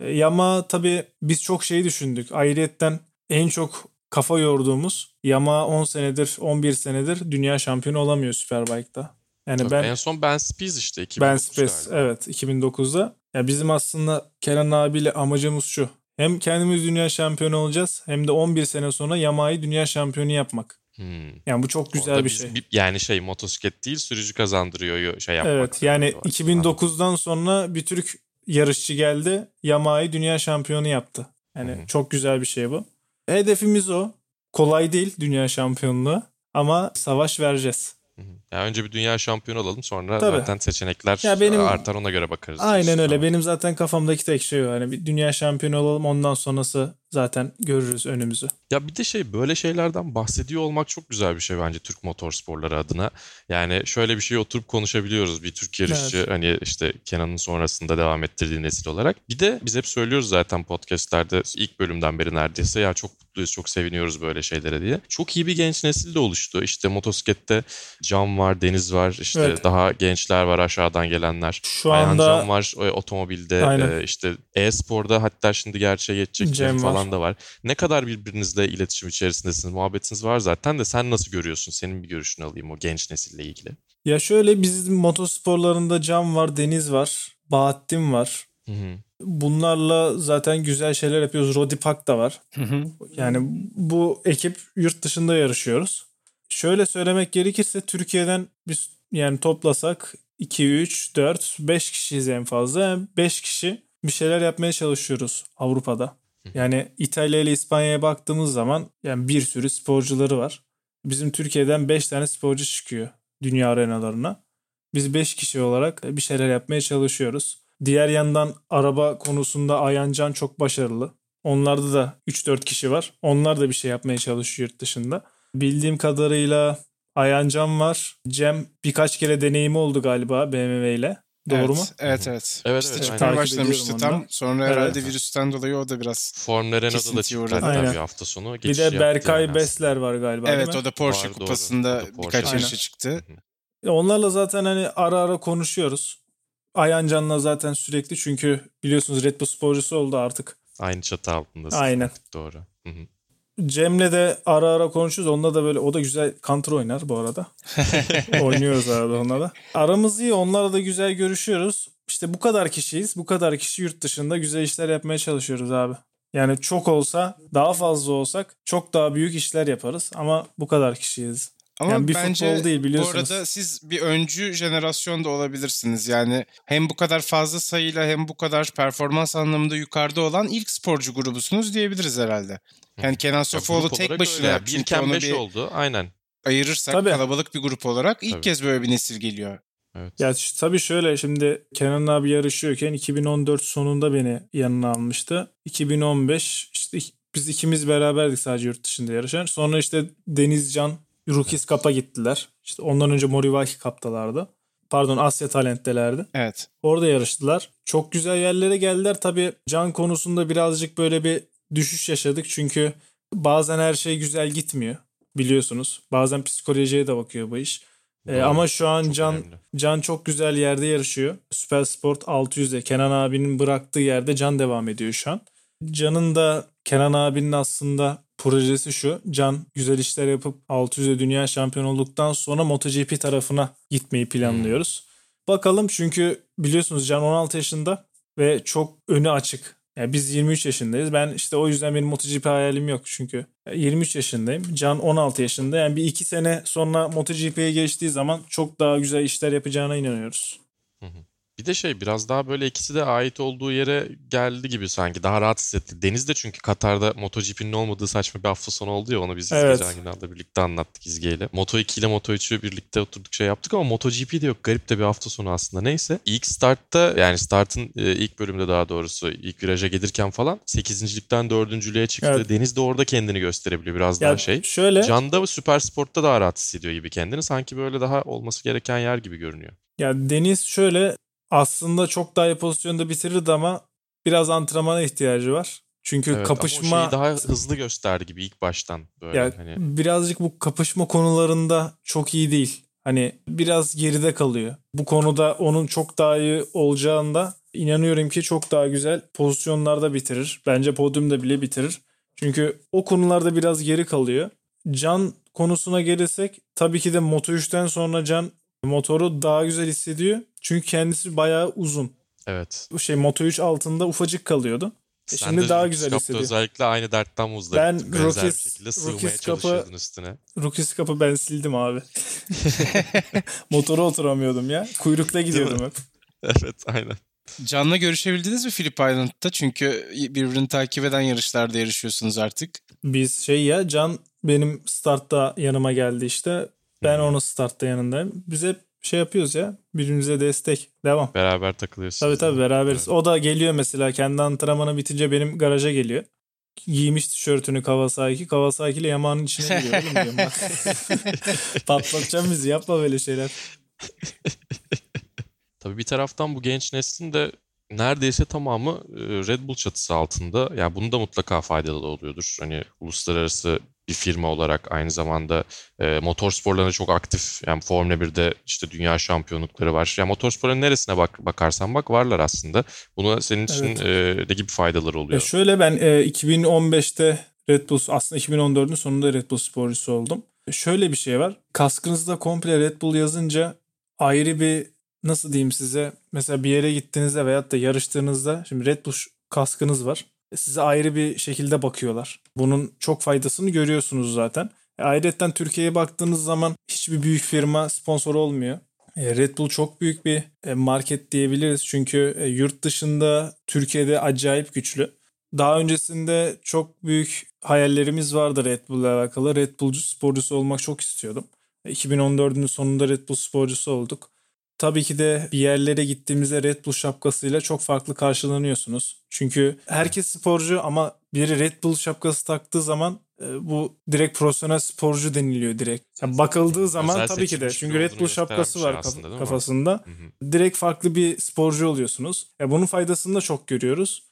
E, Yamaha tabii biz çok şey düşündük. Ayrıyetten en çok kafa yorduğumuz Yamaha 10 senedir 11 senedir dünya şampiyonu olamıyor Superbike'da. Yani Tabii ben en son Ben Spies işte 2009 Ben Spies galiba. evet 2009'da. Ya bizim aslında Kenan abiyle amacımız şu. Hem kendimiz dünya şampiyonu olacağız hem de 11 sene sonra Yamaha'yı dünya şampiyonu yapmak. Hmm. Yani bu çok güzel Orada bir şey. Yani şey motosiklet değil sürücü kazandırıyor şey yapmak. Evet yani 2009'dan sonra bir Türk yarışçı geldi Yamaha'yı dünya şampiyonu yaptı. Yani hmm. çok güzel bir şey bu. Hedefimiz o. Kolay değil dünya şampiyonluğu ama savaş vereceğiz. Ya önce bir dünya şampiyonu olalım sonra Tabii. zaten seçenekler ya benim, artar ona göre bakarız. Aynen öyle. Benim zaten kafamdaki tek şey o. Hani bir dünya şampiyonu olalım ondan sonrası zaten görürüz önümüzü. Ya bir de şey böyle şeylerden bahsediyor olmak çok güzel bir şey bence Türk motorsporları adına. Yani şöyle bir şey oturup konuşabiliyoruz bir Türk yarışçı Evet. hani işte Kenan'ın sonrasında devam ettirdiği nesil olarak. Bir de biz hep söylüyoruz zaten podcastlerde ilk bölümden beri neredeyse ya çok mutluyuz çok seviniyoruz böyle şeylere diye. Çok iyi bir genç nesil de oluştu. İşte motosiklette Can var, Deniz var, işte Evet. daha gençler var aşağıdan gelenler. Şu Ayhan anda Can var otomobilde Aynen. e, işte e-sporda hatta şimdi gerçeğe geçecek Cem Cem var. Falan da var. Ne kadar birbirinizle iletişim içerisindesiniz, muhabbetiniz var zaten de sen nasıl görüyorsun? Senin bir görüşünü alayım o genç nesille ilgili. ya şöyle bizim motosporlarında Can var, Deniz var, Bahattin var. Hı hı. Bunlarla zaten güzel şeyler yapıyoruz. Rodi Pak da var. Yani bu ekip yurt dışında yarışıyoruz. Şöyle söylemek gerekirse Türkiye'den biz yani toplasak 2, 3, 4, 5 kişiyiz en fazla. Yani 5 kişi bir şeyler yapmaya çalışıyoruz Avrupa'da. Yani İtalya ile İspanya'ya baktığımız zaman yani bir sürü sporcuları var. Bizim Türkiye'den 5 tane sporcu çıkıyor dünya arenalarına. Biz 5 kişi olarak bir şeyler yapmaya çalışıyoruz. Diğer yandan araba konusunda Ayancan çok başarılı. Onlarda da 3-4 kişi var. Onlar da bir şey yapmaya çalışıyor yurt dışında. Bildiğim kadarıyla Ayancan var. Cem birkaç kere deneyimi oldu galiba BMW ile. Doğru evet, mu? Evet evet. Evet, İşte evet, çıkmaya başlamıştı tam. ediyorum Sonra Evet. herhalde virüsten dolayı o da biraz Formula Renault'da da çıktı bir hafta sonu. Bir Geçiş de yaptı Berkay yani Besler var galiba Evet o da Porsche Var, doğru. kupasında da Porsche. birkaç yarışa çıktı. Ya Onlarla zaten hani ara ara konuşuyoruz. Ayancan'la zaten sürekli çünkü biliyorsunuz Red Bull sporcusu oldu artık. Aynı çatı altındasın. Aynen. Doğru. Hı hı. Cem'le de ara ara konuşuyoruz. Onunla da böyle o da güzel counter oynar bu arada. Oynuyoruz arada onunla da. Aramız iyi. Onlarla da güzel görüşüyoruz. İşte bu kadar kişiyiz. Bu kadar kişi yurt dışında güzel işler yapmaya çalışıyoruz abi. Yani çok olsa, daha fazla olsak çok daha büyük işler yaparız ama bu kadar kişiyiz. Ama Yani bir bence futbol değil bu biliyorsunuz. arada siz bir öncü jenerasyon da olabilirsiniz. Yani hem bu kadar fazla sayıyla hem bu kadar performans anlamında yukarıda olan ilk sporcu grubusunuz diyebiliriz herhalde. Yani Kenan Ya Sofuoğlu grup tek başına Birken onu 5 bir oldu. Aynen. ayırırsak Tabii. kalabalık bir grup olarak ilk Tabii. kez böyle bir nesil geliyor. Evet. Ya tabii şöyle şimdi Kenan abi yarışıyorken 2014 sonunda beni yanına almıştı. 2015 işte biz ikimiz beraberdik sadece yurt dışında yarışan. Sonra işte Denizcan Rookies Cup'a gittiler. İşte ondan önce Moriwaki Cup'talardı. Pardon Asya Talent'telerdi. Evet. Orada yarıştılar. Çok güzel yerlere geldiler. Tabii can konusunda birazcık böyle bir düşüş yaşadık. Çünkü bazen her şey güzel gitmiyor. Biliyorsunuz. Bazen psikolojiye de bakıyor bu iş. Ee, ama şu an Çok Can önemli. Can çok güzel yerde yarışıyor. Süper Sport 600'de Kenan abinin bıraktığı yerde Can devam ediyor şu an. Can'ın da Kenan abinin aslında projesi şu. Can güzel işler yapıp 600'de dünya şampiyonu olduktan sonra MotoGP tarafına gitmeyi planlıyoruz. Bakalım çünkü biliyorsunuz Can 16 yaşında ve çok önü açık. Yani biz 23 yaşındayız. Ben işte o yüzden benim MotoGP hayalim yok çünkü. 23 yaşındayım. Can 16 yaşında. Yani bir iki sene sonra MotoGP'ye geçtiği zaman çok daha güzel işler yapacağına inanıyoruz. Bir de şey biraz daha böyle ikisi de ait olduğu yere geldi gibi sanki. Daha rahat hissetti. Deniz de çünkü Katar'da MotoGP'nin olmadığı saçma bir hafta sonu oldu ya. Onu biz Evet. geçen günlerde birlikte anlattık İzge'yle. Moto2 ile Moto3'ü birlikte oturduk şey yaptık ama MotoGP de yok. Garip de bir hafta sonu aslında. Neyse. İlk startta yani startın e, ilk bölümde daha doğrusu ilk viraja gelirken falan 8.likten 4.lüğe çıktı. Evet. Deniz de orada kendini gösterebiliyor biraz Ya daha şey. şöyle Can'da Süper Sport'ta daha rahat hissediyor gibi kendini. Sanki böyle daha olması gereken yer gibi görünüyor. ya Deniz şöyle aslında çok daha iyi pozisyonda bitirirdi ama biraz antrenmana ihtiyacı var. Çünkü Evet, ama kapışma şeyi daha hızlı gösterdi gibi ilk baştan böyle Ya hani birazcık bu kapışma konularında çok iyi değil. Hani biraz geride kalıyor. Bu konuda onun çok daha iyi olacağında inanıyorum ki çok daha güzel pozisyonlarda bitirir. Bence podyumda bile bitirir. Çünkü o konularda biraz geri kalıyor. Can konusuna gelirsek tabii ki de Moto3'ten sonra Can motoru daha güzel hissediyor. Çünkü kendisi bayağı uzun. evet. Bu şey Moto3 altında ufacık kalıyordu. E Sen şimdi de daha Rookies güzel hissediyor. özellikle aynı dertten muzdarip. Ben Benzer bir Rookies- şekilde sığmaya Rookies Cup'ı- çalışıyordun üstüne. Rookies Cup'ı ben sildim abi. Motora oturamıyordum ya. Kuyrukta gidiyordum hep. evet aynen. Can'la görüşebildiniz mi Phillip Island'da? Çünkü birbirini takip eden yarışlarda yarışıyorsunuz artık. Biz şey ya Can benim startta yanıma geldi işte. Ben onun startta yanındayım. Biz hep şey yapıyoruz ya. Birbirimize destek. Devam. Beraber takılıyorsunuz. Tabii tabii beraberiz. O da geliyor mesela kendi antrenmanı bitince benim garaja geliyor. giymiş tişörtünü Kawasaki. Kawasaki ile Yamaha'nın içine giriyor oğlum diyorum bak. Patlatacağım bizi yapma böyle şeyler. Tabii bir taraftan bu genç neslin de neredeyse tamamı e, Red Bull çatısı altında. Yani bunu da mutlaka faydalı oluyordur. Hani uluslararası bir firma olarak aynı zamanda e, motor sporlarında çok aktif. Yani Formula 1'de işte dünya şampiyonlukları var. Yani motor sporların neresine bak bakarsan bak varlar aslında. Buna senin için Evet. e, ne gibi faydaları oluyor? Ya şöyle ben e, 2015'te Red Bull aslında 2014'ün sonunda Red Bull sporcusu oldum. Şöyle bir şey var. Kaskınızda komple Red Bull yazınca ayrı bir nasıl diyeyim size mesela bir yere gittiğinizde veyahut da yarıştığınızda şimdi Red Bull kaskınız var. Size ayrı bir şekilde bakıyorlar. Bunun çok faydasını görüyorsunuz zaten. E, ayrıca Türkiye'ye baktığınız zaman hiçbir büyük firma sponsor olmuyor. E, Red Bull çok büyük bir e, market diyebiliriz. Çünkü e, yurt dışında Türkiye'de acayip güçlü. Daha öncesinde çok büyük hayallerimiz vardı Red Bull'la alakalı. Red Bull'cu sporcusu olmak çok istiyordum. E, 2014'ün sonunda Red Bull sporcusu olduk. Tabii ki de bir yerlere gittiğimizde Red Bull şapkasıyla çok farklı karşılanıyorsunuz. Çünkü herkes sporcu ama biri Red Bull şapkası taktığı zaman e, bu direkt profesyonel sporcu deniliyor direkt. Yani bakıldığı zaman Özel tabii ki de çünkü Red Bull şapkası var aslında, kafasında. Hı hı. Direkt farklı bir sporcu oluyorsunuz. Ya bunun faydasını da çok görüyoruz.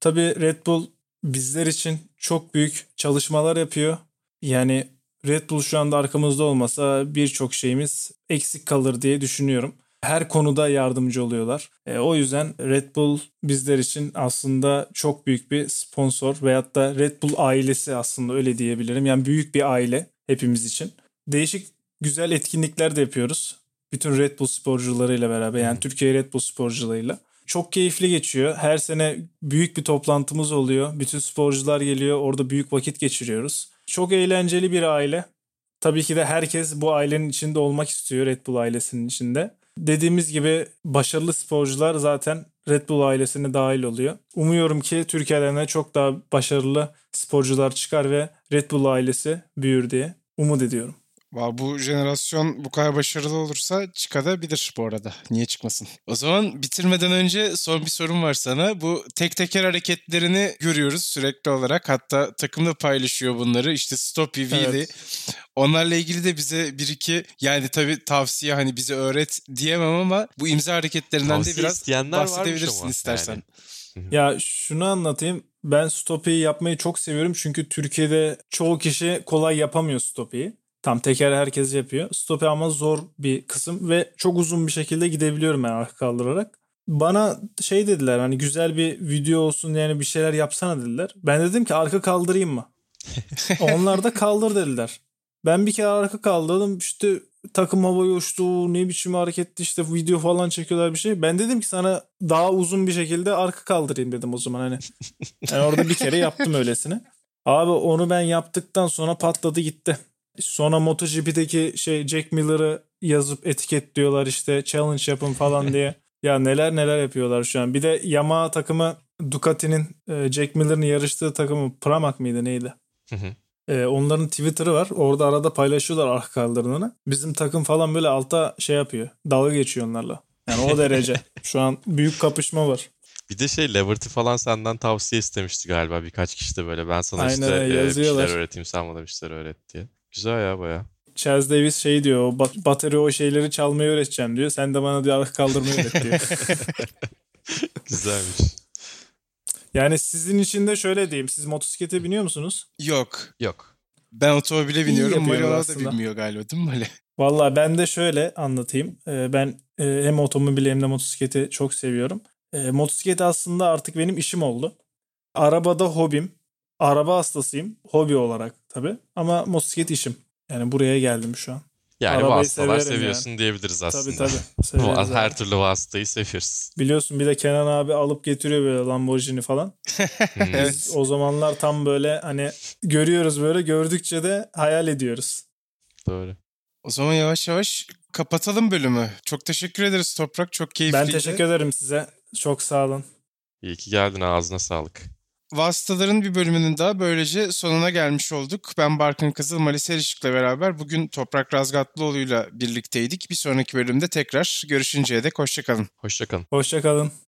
Tabii Red Bull bizler için çok büyük çalışmalar yapıyor. Yani Red Bull şu anda arkamızda olmasa birçok şeyimiz eksik kalır diye düşünüyorum. Her konuda yardımcı oluyorlar. E, o yüzden Red Bull bizler için aslında çok büyük bir sponsor veyahut da Red Bull ailesi aslında öyle diyebilirim. Yani büyük bir aile hepimiz için. Değişik güzel etkinlikler de yapıyoruz. Bütün Red Bull sporcularıyla beraber yani Türkiye Red Bull sporcularıyla. Çok keyifli geçiyor. Her sene büyük bir toplantımız oluyor. Bütün sporcular geliyor. Orada büyük vakit geçiriyoruz. Çok eğlenceli bir aile. Tabii ki de herkes bu ailenin içinde olmak istiyor Red Bull ailesinin içinde. Dediğimiz gibi başarılı sporcular zaten Red Bull ailesine dahil oluyor. Umuyorum ki Türkiye'den de çok daha başarılı sporcular çıkar ve Red Bull ailesi büyür diye umut ediyorum. Bu jenerasyon bu kadar başarılı olursa çıkabilir bu arada. Niye çıkmasın? O zaman bitirmeden önce son bir sorum var sana. Bu tek teker hareketlerini görüyoruz sürekli olarak. Hatta takım da paylaşıyor bunları. İşte Stop Wheelie. Evet. Onlarla ilgili de bize bir iki yani tabii tavsiye hani bize öğret diyemem ama bu imza hareketlerinden Tavsiye de biraz bahsedebilirsin istersen. yani. Ya şunu anlatayım. Ben stopiyi yapmayı çok seviyorum çünkü Türkiye'de çoğu kişi kolay yapamıyor stopiyi. Tam teker herkes yapıyor. Stopi ama zor bir kısım ve çok uzun bir şekilde gidebiliyorum ben arka kaldırarak. Bana şey dediler hani güzel bir video olsun yani bir şeyler yapsana dediler. Ben dedim ki arka kaldırayım mı? Onlar da kaldır dediler. Ben bir kere arka kaldırdım işte takım havaya uçtu ne biçim hareketti işte video falan çekiyorlar bir şey. Ben dedim ki sana daha uzun bir şekilde arka kaldırayım dedim o zaman hani. Yani orada bir kere yaptım öylesine. Abi onu ben yaptıktan sonra patladı gitti. Sonra MotoGP'deki şey Jack Miller'ı yazıp etiketliyorlar işte challenge yapın falan diye. Ya neler neler yapıyorlar şu an. Bir de Yamaha takımı Ducati'nin e, Jack Miller'ın yarıştığı takımı Pramac mıydı neydi? Hı hı. E, onların Twitter'ı var. Orada arada paylaşıyorlar arka kaldırımını. Bizim takım falan böyle alta şey yapıyor. Dalga geçiyor onlarla. Yani o derece. Şu an büyük kapışma var. Bir de şey Liberty falan senden tavsiye istemişti galiba birkaç kişi de böyle. Ben sana Aynen işte e, bir şeyler öğreteyim sen bana bir şeyler öğret diye. Güzel ya baya. Charles Davis şey diyor. o bat- Bateri o şeyleri çalmayı öğreteceğim diyor. Sen de bana diyor arka kaldırmayı öğret diyor. Güzelmiş. yani sizin için de şöyle diyeyim. Siz motosiklete biniyor musunuz? Yok. Yok. Ben otomobile biniyorum. yapıyorlar Mario'lar da aslında. bilmiyor galiba değil mi Mali? Valla ben de şöyle anlatayım. Ee, ben e, hem otomobili hem de motosikleti çok seviyorum. E, motosiklet aslında artık benim işim oldu. Arabada hobim. Araba hastasıyım. Hobi olarak tabii. Ama motosiklet işim. Yani buraya geldim şu an. Yani Arabayı vasıtalar seviyorsun diyebiliriz aslında. Tabii tabii. Abi. Her türlü vasıtayı seviyoruz. Biliyorsun bir de Kenan abi alıp getiriyor böyle Lamborghini falan. Biz o zamanlar tam böyle hani görüyoruz böyle gördükçe de hayal ediyoruz. Doğru. O zaman yavaş yavaş kapatalım bölümü. Çok teşekkür ederiz Toprak. Çok keyifliydi. Ben teşekkür ederim size. Çok sağ olun. İyi ki geldin ağzına sağlık. Vasıtaların bir bölümünün daha böylece sonuna gelmiş olduk. Ben Barkın Kızıl, Mali Selişik'le beraber bugün Toprak Razgatlıoğlu'yla birlikteydik. Bir sonraki bölümde tekrar görüşünceye dek hoşçakalın. Hoşçakalın. Hoşçakalın.